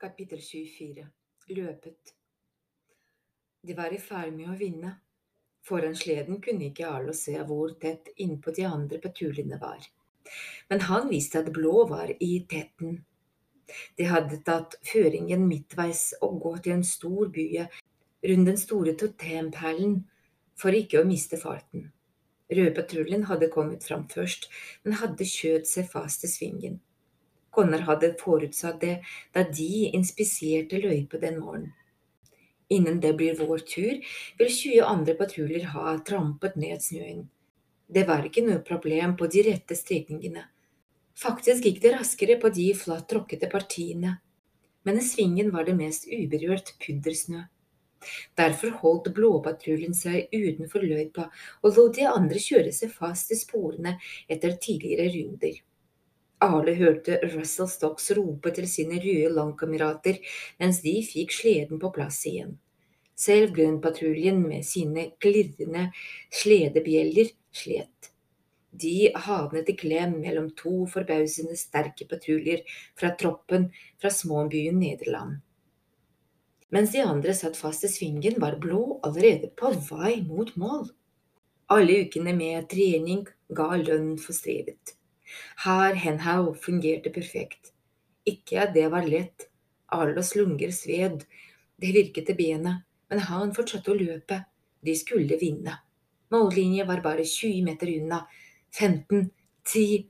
Kapittel 24 Løpet De var i ferd med å vinne. Foran sleden kunne ikke Arlo se hvor tett innpå de andre patruljene var, men han visste at Blå var i tetten. De hadde tatt føringen midtveis og gått i en stor bue rundt den store totemperlen for ikke å miste farten. Rødpatruljen hadde kommet fram først, men hadde kjørt seg fast i svingen. Konner hadde forutsatt det da de inspiserte løypa den morgenen. Innen det blir vår tur, vil 20 andre patruljer ha trampet ned snøen. Det var ikke noe problem på de rette strekningene. Faktisk gikk det raskere på de flatt tråkkete partiene, men i svingen var det mest uberørt puddersnø. Derfor holdt blåpatruljen seg utenfor løypa og lot de andre kjøre seg fast i sporene etter tidligere runder. Arle hørte Russell Stocks rope til sine røde landkamerater mens de fikk sleden på plass igjen. Selv grønnpatruljen med sine klirrende sledebjeller slet. De havnet i klem mellom to forbausende sterke patruljer fra troppen fra småbyen Nederland. Mens de andre satt fast i svingen, var Blå allerede på vei mot mål. Alle ukene med trening ga lønn for strevet. Her Henhau fungerte perfekt. Ikke at det var lett, Arlos lunger sved, det virket i benet, men han fortsatte å løpe, de skulle vinne. Mållinja var bare 20 meter unna, 15, 10…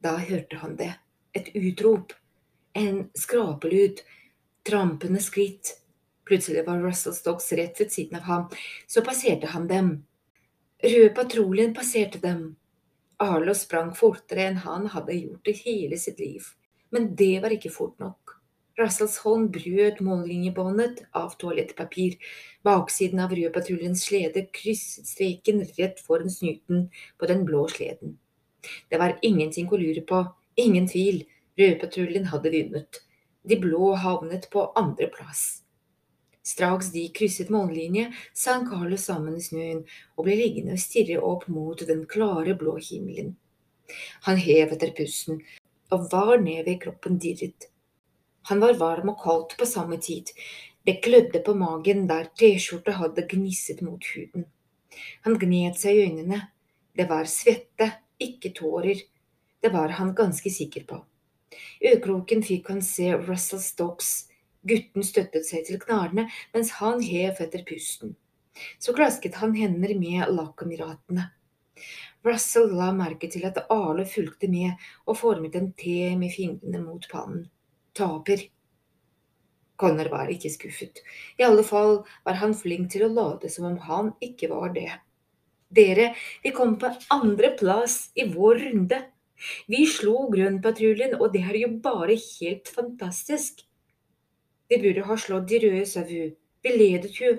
Da hørte han det, et utrop, en skrapelyd, trampende skritt. Plutselig var Russell Stocks rett ved siden av ham, så passerte han dem. Rød patruljen passerte dem. Arlo sprang fortere enn han hadde gjort i hele sitt liv, men det var ikke fort nok. Russells hånd brøt mållinjebåndet av toalettpapir. Baksiden av rødpatruljens slede krysset streken rett foran snuten på den blå sleden. Det var ingenting å lure på, ingen tvil, rødpatruljen hadde vunnet. De blå havnet på andreplass. Straks de krysset månelinje, sank Carlo sammen i snøen og ble liggende og stirre opp mot den klare, blå himmelen. Han hev etter pusten, og var ned i kroppen dirret. Han var varm og kaldt på samme tid. Det klødde på magen der T-skjorta hadde gnisset mot huden. Han gned seg i øynene. Det var svette, ikke tårer. Det var han ganske sikker på. I øyekroken fikk han se Russell Stocks Gutten støttet seg til knærne mens han hev etter pusten. Så klasket han hender med lagkameratene. Russell la merke til at Arle fulgte med og formet en T med fingrene mot pannen. Taper. Connor var ikke skuffet. I alle fall var han flink til å late som om han ikke var det. Dere, vi kom på andreplass i vår runde. Vi slo Grønnpatruljen, og det er jo bare helt fantastisk. Vi burde ha slått de røde, sa Vu. Vi ledet jo.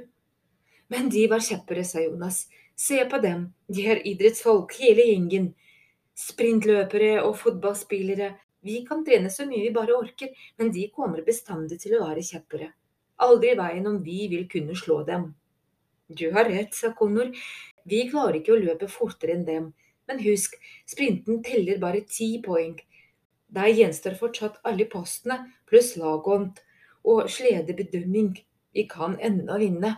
Men de var kjappere, sa Jonas. Se på dem, de er idrettsfolk, hele gjengen. Sprintløpere og fotballspillere. Vi kan trene så mye vi bare orker, men de kommer bestandig til å være kjappere. Aldri veien om vi vil kunne slå dem. Du har rett, sa Connor. Vi klarer ikke å løpe fortere enn dem. Men husk, sprinten teller bare ti poeng. Der gjenstår fortsatt alle postene pluss lagånd og sledebedømming. Vi kan ennå vinne.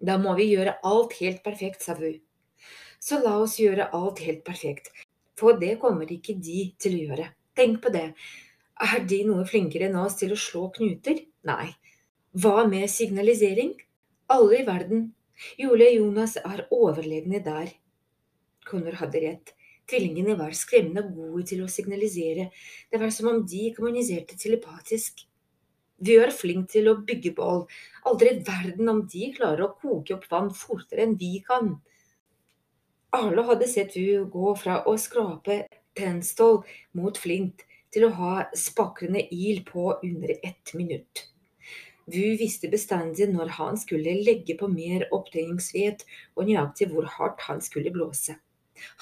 Da må vi gjøre alt helt perfekt, sa Vu. Så la oss gjøre alt helt perfekt, for det kommer ikke de til å gjøre. Tenk på det. Er de noe flinkere enn oss til å slå knuter? Nei. Hva med signalisering? Alle i verden. Jule og Jonas er overlegne der. Connor hadde rett. Tvillingene var skremmende gode til å signalisere. Det var som om de kommuniserte telepatisk. Vi er flinke til å bygge bål. Aldri i verden om de klarer å koke opp vann fortere enn vi kan. Arlo hadde sett Vu gå fra å skrape tennstål mot flint til å ha spakrende il på under ett minutt. Vu visste bestandig når han skulle legge på mer opptenningsved og nøyaktig hvor hardt han skulle blåse.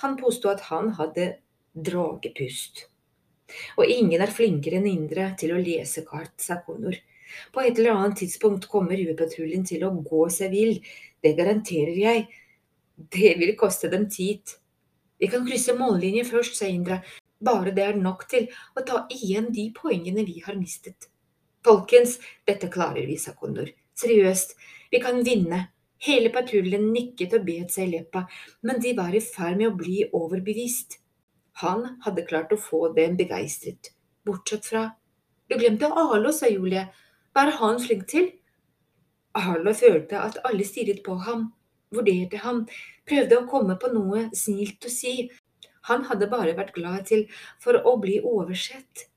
Han påsto at han hadde dragepust. Og ingen er flinkere enn Indre til å lese kart, sa Konor. På et eller annet tidspunkt kommer UV-patruljen til å gå seg vill, det garanterer jeg. Det vil koste dem tid. Vi kan krysse mållinjen først, sa Indra, bare det er nok til å ta igjen de poengene vi har mistet. Folkens, dette klarer vi, sa Kondor. Seriøst, vi kan vinne. Hele patruljen nikket og bet seg i leppa, men de var i ferd med å bli overbevist. Han hadde klart å få dem begeistret, bortsett fra… Du glemte Arlo, sa Julie. Hva er han flink til? Arlo følte at alle stirret på ham, vurderte ham, prøvde å komme på noe snilt å si. Han hadde bare vært glad til for å bli oversett.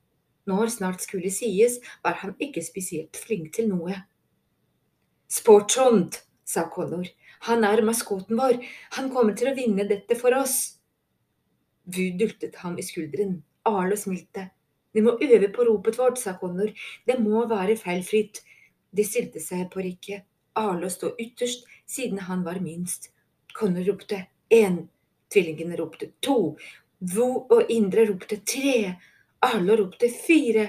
Når snart skulle sies, var han ikke spesielt flink til noe. Sportshund, sa Connor. Han er maskoten vår. Han kommer til å vinne dette for oss. Vu dultet ham i skulderen. Arlo smilte. Vi må øve på ropet vårt, sa Connor. Det må være feilfritt. De stilte seg på rekke. Arlo sto ytterst, siden han var minst. Connor ropte én. Tvillingene ropte to. Vu og Indre ropte tre. Arlo ropte fire.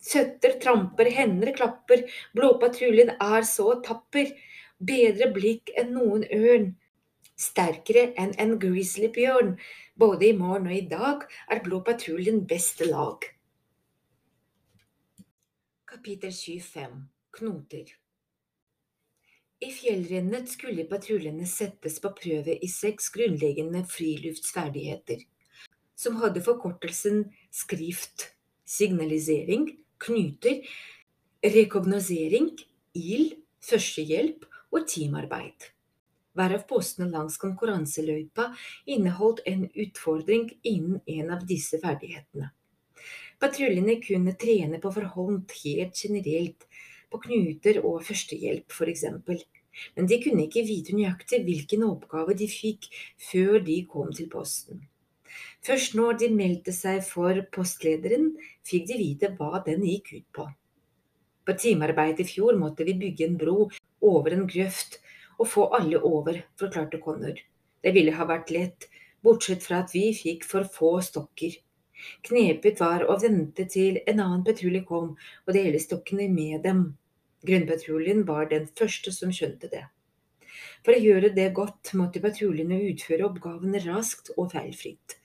Søtter tramper, hender klapper, blåpatruljen er så tapper. Bedre blikk enn noen ørn. Sterkere enn en grizzlybjørn. Både i morgen og i dag er blåpatruljen beste lag. Kapittel 25 Knoter I fjellrennet skulle patruljene settes på prøve i seks grunnleggende friluftsferdigheter som hadde forkortelsen skrift, signalisering, knuter, rekognosering, ild, førstehjelp og teamarbeid. Hver av postene langs konkurranseløypa inneholdt en utfordring innen en av disse ferdighetene. Patruljene kunne trene på forhånd helt generelt, på knuter og førstehjelp f.eks., men de kunne ikke vite nøyaktig hvilken oppgave de fikk før de kom til posten. Først når de meldte seg for postlederen, fikk de vite hva den gikk ut på. På timearbeid i fjor måtte vi bygge en bro over en grøft og få alle over, forklarte Connor. Det ville ha vært lett, bortsett fra at vi fikk for få stokker. Knepet var å vente til en annen patrulje kom og dele stokkene med dem. Grønnpatruljen var den første som skjønte det. For å gjøre det godt måtte patruljene utføre oppgavene raskt og feilfritt.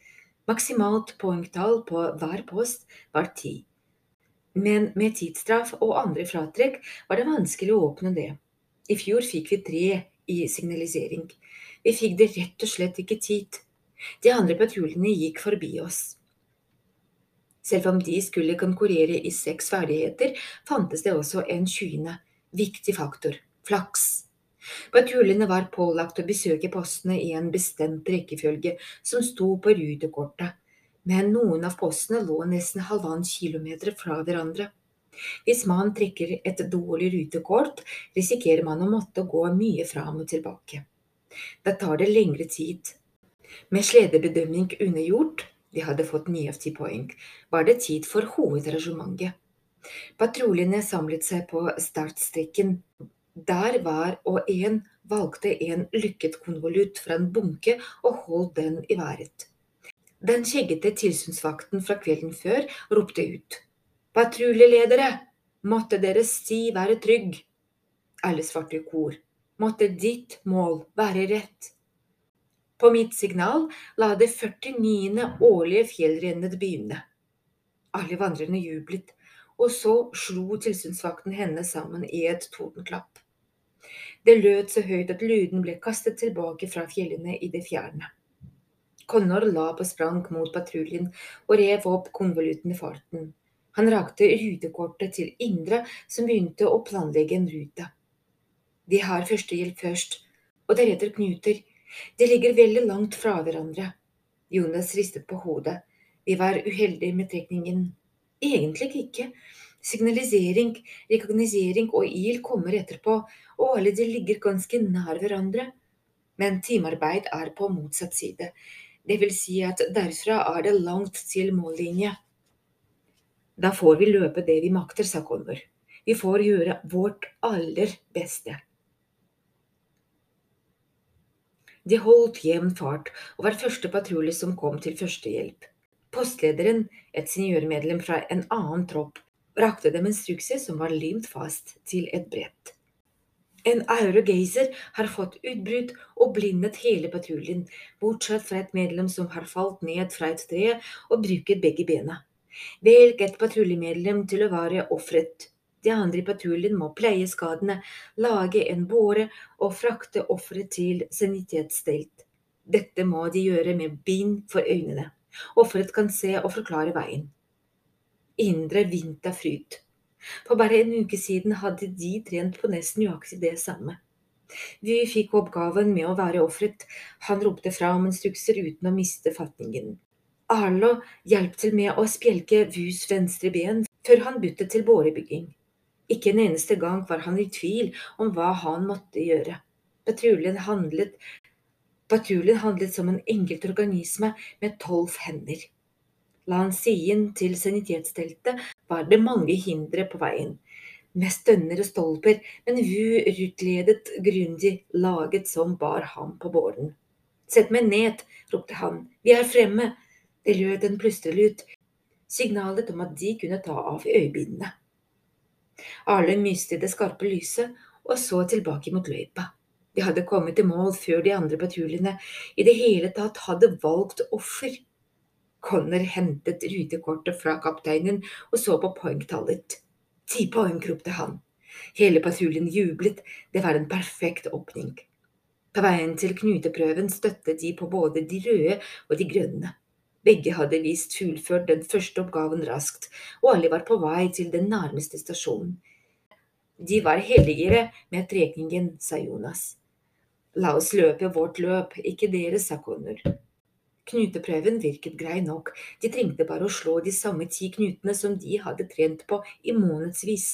Maksimalt poengtall på hver post var ti. Men med tidsstraff og andre fratrekk var det vanskelig å åpne det. I fjor fikk vi tre i signalisering. Vi fikk det rett og slett ikke tid. De andre patruljene gikk forbi oss. Selv om de skulle konkurrere i seks ferdigheter, fantes det også en tjuende, viktig faktor – flaks. Patruljene var pålagt å besøke postene i en bestemt rekkefølge som sto på rutekortet, men noen av postene lå nesten halvannen kilometer fra hverandre. Hvis man trekker et dårlig rutekort, risikerer man å måtte gå mye fram og tilbake. Da tar det lengre tid. Med sledebedømming undergjort, de hadde fått ni av ti poeng, var det tid for hovedarrangementet. Patruljene samlet seg på startstreken der hver og en valgte en lykket konvolutt fra en bunke og holdt den i været. Den skjeggete tilsynsvakten fra kvelden før ropte ut. Patruljeledere, måtte deres sti være trygg. Alle svarte i kor. Måtte ditt mål være rett. På mitt signal la det 49. årlige fjellrennet begynne. Alle vandrerne jublet, og så slo tilsynsvakten henne sammen i et tordenklapp. Det lød så høyt at lyden ble kastet tilbake fra fjellene i det fjerne. Connor la på sprang mot patruljen og rev opp konvolutten i farten. Han rakte rutekortet til Indre, som begynte å planlegge en rute. De har førstehjelp først, og deretter knuter. De ligger veldig langt fra hverandre. Jonas ristet på hodet. Vi var uheldige med trekningen. Egentlig ikke. Signalisering, rekognosering og il kommer etterpå, og alle de ligger ganske nær hverandre. Men teamarbeid er på motsatt side. Det vil si at derfra er det langt til mållinje. Da får vi løpe det vi makter, sa Konvor. Vi får gjøre vårt aller beste. De holdt jevn fart og var første patrulje som kom til førstehjelp. Postlederen, et seniormedlem fra en annen tropp, rakte dem en strukse som var limt fast til et brett. En aurogeiser har fått utbrudd og blindet hele patruljen, bortsett fra et medlem som har falt ned fra et tre og bruket begge bena. Velg et patruljemedlem til å være offeret. De andre i patruljen må pleie skadene, lage en båre og frakte offeret til sanitetsstelt. Dette må de gjøre med bind for øynene. Offeret kan se og forklare veien. Indre vinterfryd. For bare en uke siden hadde de trent på nesten nøyaktig det samme. Vi fikk oppgaven med å være offeret. Han ropte fra om instrukser uten å miste fatningen. Arlo hjalp til med å spjelke Vus venstre ben før han byttet til bårebygging. Ikke en eneste gang var han i tvil om hva han måtte gjøre. Patruljen handlet, patruljen handlet som en enkelt organisme med tolv hender. Langs siden til sanitetsteltet var det mange hindre på veien med stønner og stolper, men Vu utledet grundig, laget som bar ham på båren. Sett meg ned, ropte han, vi er fremme. Det lød en ut, signalet om at de kunne ta av øyebindene. Arle myste det skarpe lyset og så tilbake mot løypa. De hadde kommet til mål før de andre patruljene i det hele tatt hadde valgt offer. Connor hentet rutekortet fra kapteinen og så på poengtallet. Ti poeng, ropte han. Hele patruljen jublet, det var en perfekt åpning. På veien til knuteprøven støttet de på både de røde og de grønne. Begge hadde vist fullført den første oppgaven raskt, og alle var på vei til den nærmeste stasjonen. De var heldigere med trekningen, sa Jonas. La oss løpe vårt løp, ikke dere, sa Connor. Knuteprøven virket grei nok, de trengte bare å slå de samme ti knutene som de hadde trent på i månedsvis.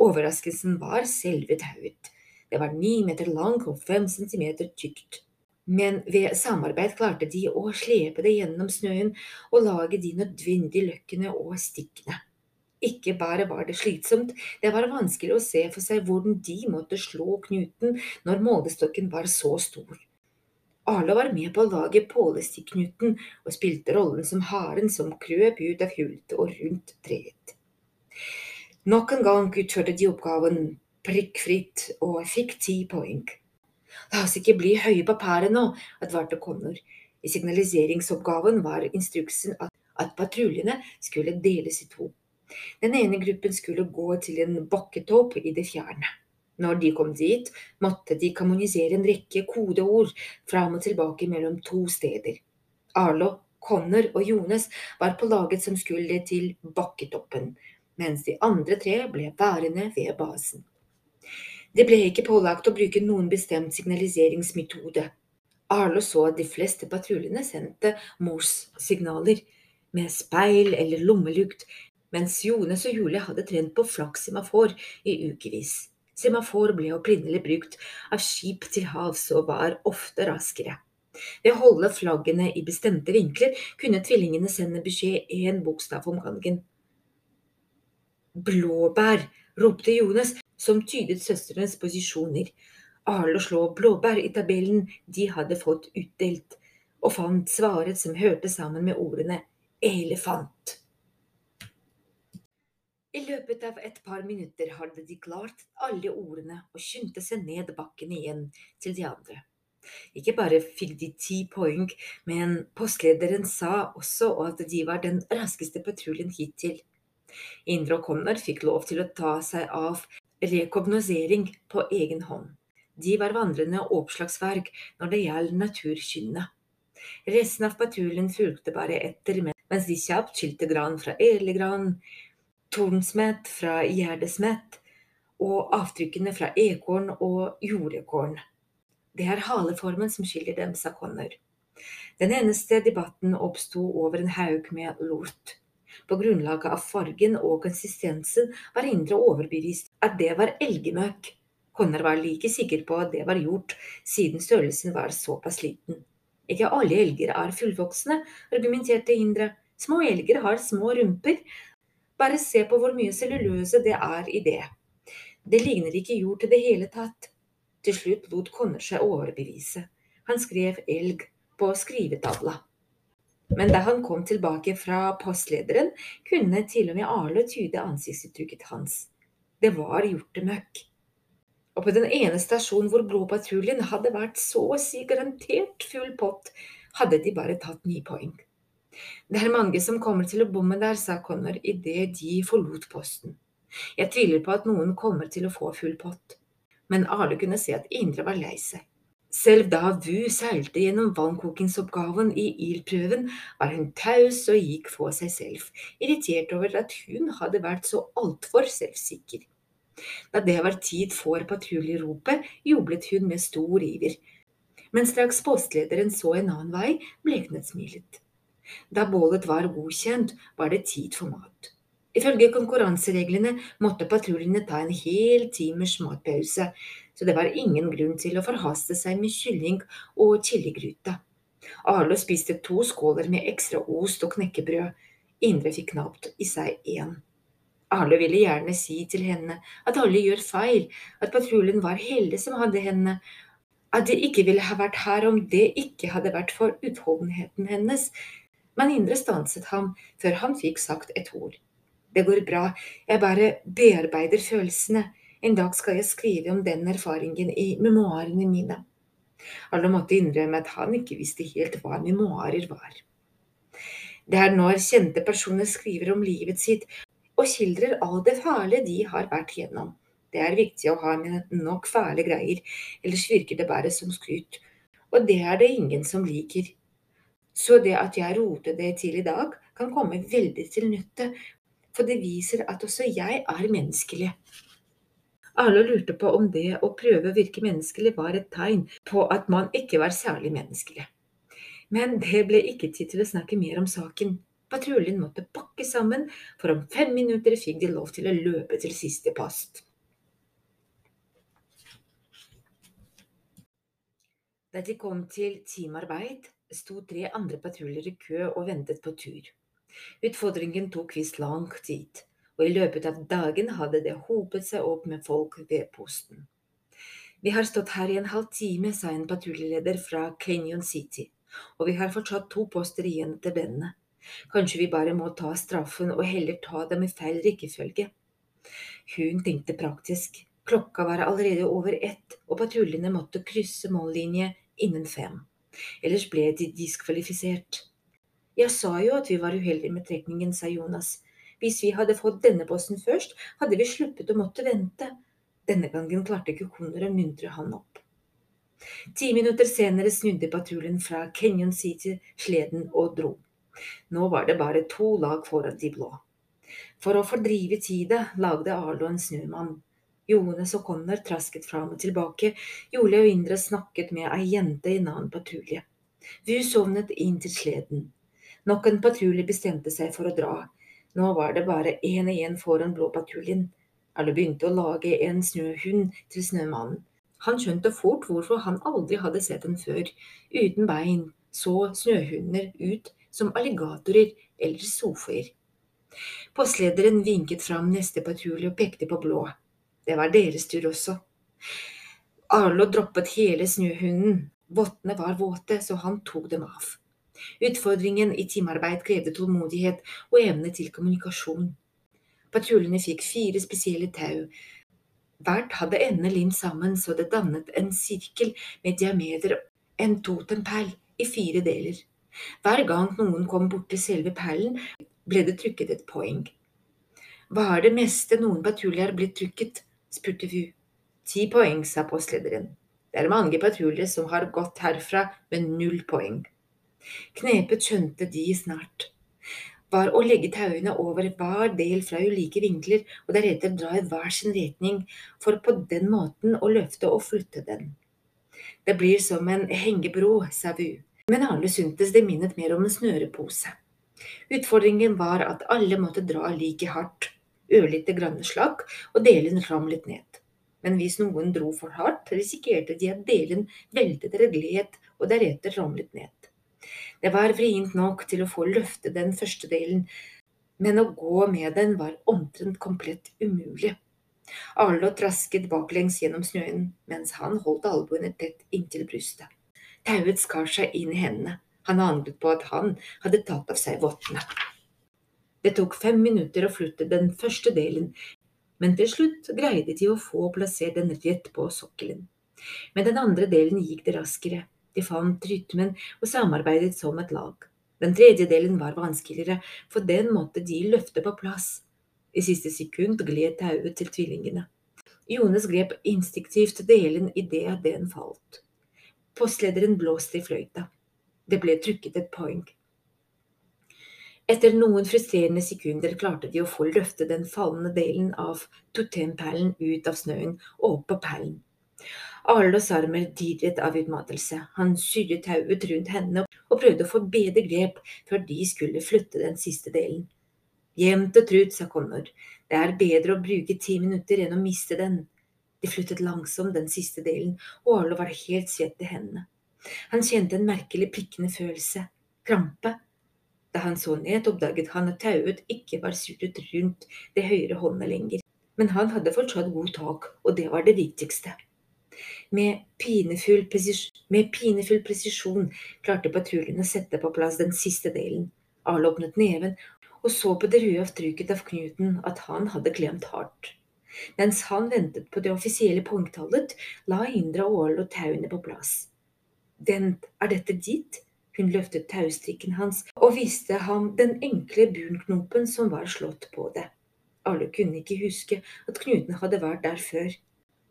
Overraskelsen var selve tauet. Det var ni meter langt og fem centimeter tykt. Men ved samarbeid klarte de å slepe det gjennom snøen og lage de nødvendige løkkene og stikkene. Ikke bare var det slitsomt, det var vanskelig å se for seg hvordan de måtte slå knuten når målestokken var så stor. Arle var med på å lage pålestikknuten og spilte rollen som haren som krøp ut av hullet og rundt treet. Nok en gang utførte de oppgaven prikkfritt og fikk ti poeng. La oss ikke bli høye på pæret nå, advarte Connor. I signaliseringsoppgaven var instruksen at, at patruljene skulle deles i to. Den ene gruppen skulle gå til en bakketopp i det fjerne. Når de kom dit, måtte de kommunisere en rekke kodeord fram og tilbake mellom to steder. Arlo, Connor og Jones var på laget som skulle til bakketoppen, mens de andre tre ble værende ved basen. Det ble ikke pålagt å bruke noen bestemt signaliseringsmetode. Arlo så at de fleste patruljene sendte Morse-signaler med speil eller lommelykt, mens Jones og Julie hadde trent på flakksemafor i ukevis. Semafor ble opprinnelig brukt av skip til havs og var ofte raskere. Ved å holde flaggene i bestemte vinkler kunne tvillingene sende beskjed én bokstav om gangen. Blåbær, ropte Jonas, som tydet søstrenes posisjoner. Arlo slå blåbær i tabellen de hadde fått utdelt, og fant svaret som hørte sammen med ordene elefant. I løpet av et par minutter hadde de klart alle ordene og skyndte seg ned bakken igjen til de andre. Ikke bare fikk de ti poeng, men postlederen sa også at de var den raskeste patruljen hittil. Indre og Connor fikk lov til å ta seg av rekognosering på egen hånd. De var vandrende oppslagsverk når det gjaldt naturkynnet. Resten av patruljen fulgte bare etter mens de kjapt skilte gran fra elegran, tornsmett fra gjerdesmett og avtrykkene fra ekorn og jordekorn. Det er haleformen som skiller dem, sa Connor. Den eneste debatten oppsto over en haug med lort. På grunnlag av fargen og konsistensen var Indre overbevist at det var elgmøkk. Connor var like sikker på at det var gjort, siden størrelsen var såpass liten. Ikke alle elger er fullvoksne, argumenterte Indre. Små elger har små rumper, bare se på hvor mye celluløse det er i det. Det ligner ikke jord til det hele tatt. Til slutt lot Connor seg overbevise. Han skrev elg på skrivetavla. Men da han kom tilbake fra postlederen, kunne til og med Arle tyde ansiktsuttrykket hans. Det var hjortemøkk. Og på den ene stasjonen hvor Blåpatruljen hadde vært så å si garantert full pott, hadde de bare tatt ni poeng. Det er mange som kommer til å bomme der, sa Connor idet de forlot posten. Jeg tviler på at noen kommer til å få full pott, men Arle kunne se at Indre var lei seg. Selv da Vu seilte gjennom vannkokingsoppgaven i ildprøven, var hun taus og gikk for seg selv, irritert over at hun hadde vært så altfor selvsikker. Da det var tid for patruljeropet, jublet hun med stor iver. Men straks postlederen så en annen vei, bleknet smilet. Da bålet var godkjent, var det tid for mat. Ifølge konkurransereglene måtte patruljene ta en hel timers matpause, så det var ingen grunn til å forhaste seg med kylling og chiligryte. Arlo spiste to skåler med ekstra ost og knekkebrød. Indre fikk knapt i seg én. Arlo ville gjerne si til henne at alle gjør feil, at patruljen var heldig som hadde henne, at de ikke ville ha vært her om det ikke hadde vært for utholdenheten hennes, men Indre stanset ham før han fikk sagt et ord. Det går bra, jeg bare bearbeider følelsene. En dag skal jeg skrive om den erfaringen i memoarene mine. Alle måtte innrømme at han ikke visste helt hva memoarer var. Det er når kjente personer skriver om livet sitt og skildrer all det farlige de har vært gjennom. Det er viktig å ha med nok fæle greier, ellers virker det bare som skryt. Og det er det ingen som liker. Så det at jeg roter det til i dag, kan komme veldig til nytte, for det viser at også jeg er menneskelig. Alle lurte på om det å prøve å virke menneskelig var et tegn på at man ikke var særlig menneskelig. Men det ble ikke tid til å snakke mer om saken. Patruljen måtte pakke sammen, for om fem minutter fikk de lov til å løpe til siste post. Da de kom til teamarbeid, sto tre andre patruljer i kø og ventet på tur. Utfordringen tok visst lang tid, og i løpet av dagen hadde det hopet seg opp med folk ved posten. Vi har stått her i en halv time, sa en patruljeleder fra Canyon City, og vi har fortsatt to poster igjen til denne. Kanskje vi bare må ta straffen og heller ta dem i feil rekkefølge. Hun tenkte praktisk. Klokka var allerede over ett, og patruljene måtte krysse mållinje innen fem. Ellers ble de diskvalifisert. Jeg sa jo at vi var uheldige med trekningen, sa Jonas. Hvis vi hadde fått denne posten først, hadde vi sluppet å måtte vente. Denne gangen klarte ikke Konor å muntre han opp. Ti minutter senere snudde patruljen fra Kenyon City sleden og dro. Nå var det bare to lag foran de blå. For å fordrive tida lagde Arlo en snømann. Jones og Connor trasket fram og tilbake, Jule og Indre snakket med ei jente i en annen patrulje. Vi sovnet inn til sleden. Nok en patrulje bestemte seg for å dra. Nå var det bare én igjen foran blåpatruljen. Alle begynte å lage en snøhund til Snømannen. Han skjønte fort hvorfor han aldri hadde sett den før. Uten bein så snøhunder ut som alligatorer eller sofaer. Postlederen vinket fram neste patrulje og pekte på blå. Det var deres tur også. Arlo droppet hele snøhunden. Vottene var våte, så han tok dem av. Utfordringen i teamarbeid krevde tålmodighet og evne til kommunikasjon. Patruljene fikk fire spesielle tau. Hvert hadde endene limt sammen så det dannet en sirkel med diameter en totempæl i fire deler. Hver gang noen kom bort til selve perlen, ble det trykket et poeng. Hva er det meste noen patruljer har blitt trykket? spurte Vu. Ti poeng, sa postlederen. Det er mange patruljer som har gått herfra med null poeng. Knepet skjønte de snart var å legge tauene over hver del fra ulike vinkler og deretter dra i hver sin retning, for på den måten å løfte og flytte den. Det blir som en hengebro, sa Vu, men alle syntes det minnet mer om en snørepose. Utfordringen var at alle måtte dra like hardt, ørlite grann slakk, og delen ramlet ned. Men hvis noen dro for hardt, risikerte de at delen veltet eller gled og deretter ramlet ned. Det var vrient nok til å få løfte den første delen, men å gå med den var omtrent komplett umulig. Arlo rasket baklengs gjennom snøen, mens han holdt albuene tett inntil brystet. Tauet skar seg inn i hendene. Han angret på at han hadde tatt av seg vottene. Det tok fem minutter å flytte den første delen, men til slutt greide de å få plassert den rett på sokkelen. Med den andre delen gikk det raskere. De fant rytmen og samarbeidet som et lag. Den tredje delen var vanskeligere, for den måtte de løfte på plass. I siste sekund gled tauet til tvillingene. Jones grep instinktivt delen idet den falt. Postlederen blåste i fløyta. Det ble trykket et poeng. Etter noen frustrerende sekunder klarte de å få løfte den fallende delen av totemperlen ut av snøen og opp på perlen. Arlos armer dirret av utmattelse. Han syrret tauet rundt henne og prøvde å få bedre grep før de skulle flytte den siste delen. Jevnt og trutt, sa Connor. Det er bedre å bruke ti minutter enn å miste den. De flyttet langsomt den siste delen, og Arlo var helt svett i hendene. Han kjente en merkelig prikkende følelse. Krampe. Da han så ned, oppdaget han at tauet ikke var surret rundt det høyre håndet lenger. Men han hadde fortsatt god tak, og det var det viktigste. Med pinefull, med pinefull presisjon klarte patruljen å sette på plass den siste delen. Alle åpnet neven og så på det røde avtrykket av knuten at han hadde klemt hardt. Mens han ventet på det offisielle poengtallet, la Indra og tauene på plass. Den, er dette ditt? Hun løftet taustrikken hans og viste ham den enkle bunknopen som var slått på det. Alle kunne ikke huske at knuten hadde vært der før.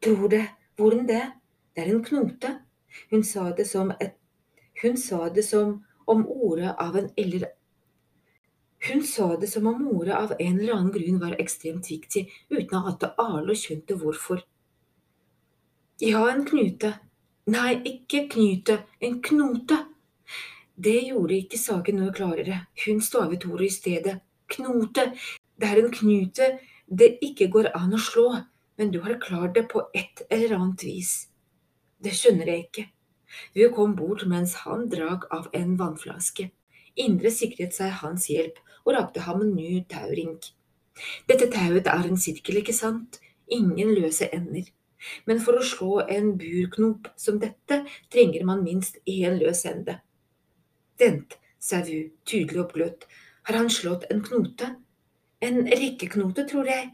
Tror det, hvordan det? Det er en knote. Hun sa det som et Hun sa det som om ordet av en eller hun sa det som om ordet av en eller annen grunn var ekstremt viktig, uten at Arlo skjønte hvorfor. Ja, en knute. Nei, ikke knute, en knote. Det gjorde ikke saken noe klarere. Hun stavet ordet i stedet. Knote. Det er en knute det ikke går an å slå, men du har klart det på et eller annet vis. Det skjønner jeg ikke. Vi kom bort mens han drakk av en vannflaske. Indre sikret seg hans hjelp og rakte ham en ny tauring. Dette tauet er en sirkel, ikke sant? Ingen løse ender. Men for å slå en burknop som dette trenger man minst én løs ende. Vent, sa Vu, tydelig oppgløtt. Har han slått en knote? En rekkeknote, tror jeg.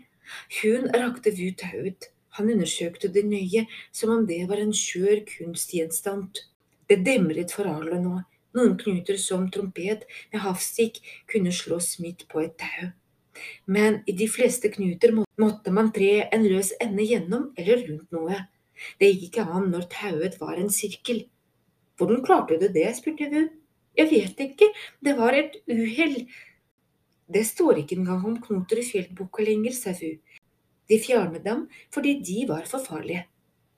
Hun rakte Vu tauet. Han undersøkte det nøye, som om det var en skjør kunstgjenstand. Det demret for Arlo nå. Noen knuter som trompet med havstikk kunne slås midt på et tau. Men i de fleste knuter måtte man tre en løs ende gjennom eller rundt noe. Det gikk ikke an når tauet var en sirkel. Hvordan klarte du det, spurte Vu. Jeg vet ikke, det var et uhell. Det står ikke engang om knoter i fjellboka lenger, sa Fu. De fjernet dem fordi de var for farlige.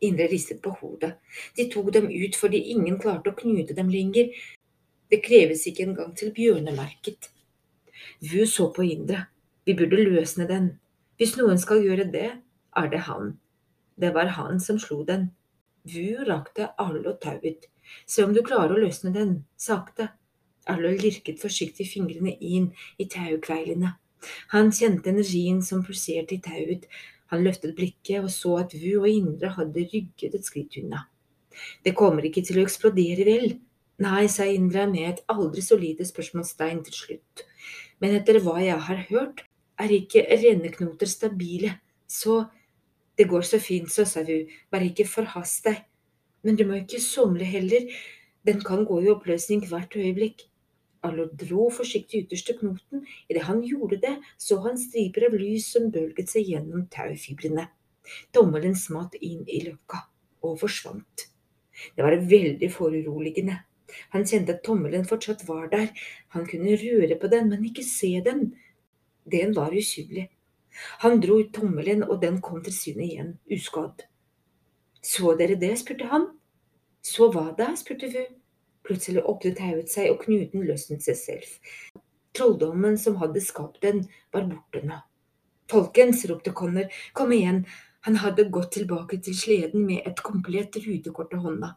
Indre ristet på hodet. De tok dem ut fordi ingen klarte å knute dem lenger. Det kreves ikke engang til bjørnemerket. Vu så på Indre. Vi burde løsne den. Hvis noen skal gjøre det, er det han. Det var han som slo den. Vu rakte alle og tauet. Se om du klarer å løsne den, sakte. Arlo lirket forsiktig fingrene inn i taukveilene. Han kjente energien som pulserte i tauet. Han løftet blikket og så at Vu og Indre hadde rygget et skritt unna. Det kommer ikke til å eksplodere, vel? Nei, sa Indre med et aldri så lite spørsmålstegn til slutt. Men etter hva jeg har hørt, er ikke renneknoter stabile, så det går så fint, så, sa Vu, bare ikke forhast deg. Men du må ikke somle heller, den kan gå i oppløsning hvert øyeblikk. Arlo dro forsiktig ytterste knoten. Idet han gjorde det, så han striper av lys som bølget seg gjennom taufibrene. Tommelen smatt inn i løkka og forsvant. Det var veldig foruroligende. Han kjente at tommelen fortsatt var der. Han kunne røre på den, men ikke se den. Den var usynlig. Han dro ut tommelen, og den kom til syne igjen, uskadd. Så dere det? spurte han. Så hva da? spurte Fu. Plutselig åpnet tauet seg, og knuten løsnet seg selv. Trolldommen som hadde skapt den, var borte nå. Folkens, ropte Connor, kom igjen, han hadde gått tilbake til sleden med et komplett rutekort i hånda.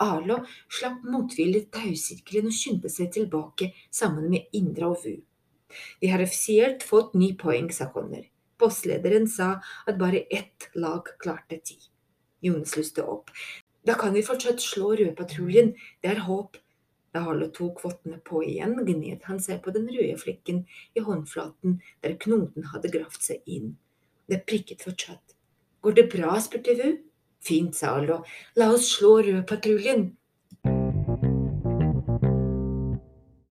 Arlo slapp motvillig tausirkelen og skyndte seg tilbake sammen med Indra og Vu. Vi har offisielt fått ni poeng, sa Connor. Bosslederen sa at bare ett lag klarte ti. Jonas lyste opp. Da kan vi fortsatt slå Rødpatruljen, det er håp. Da Harlo tok vottene på igjen, gned han seg på den røde flekken i håndflaten der knoten hadde gravd seg inn. Det prikket fortsatt. Går det bra, spurte Vu. Fint, sa Arlo. La oss slå Rødpatruljen.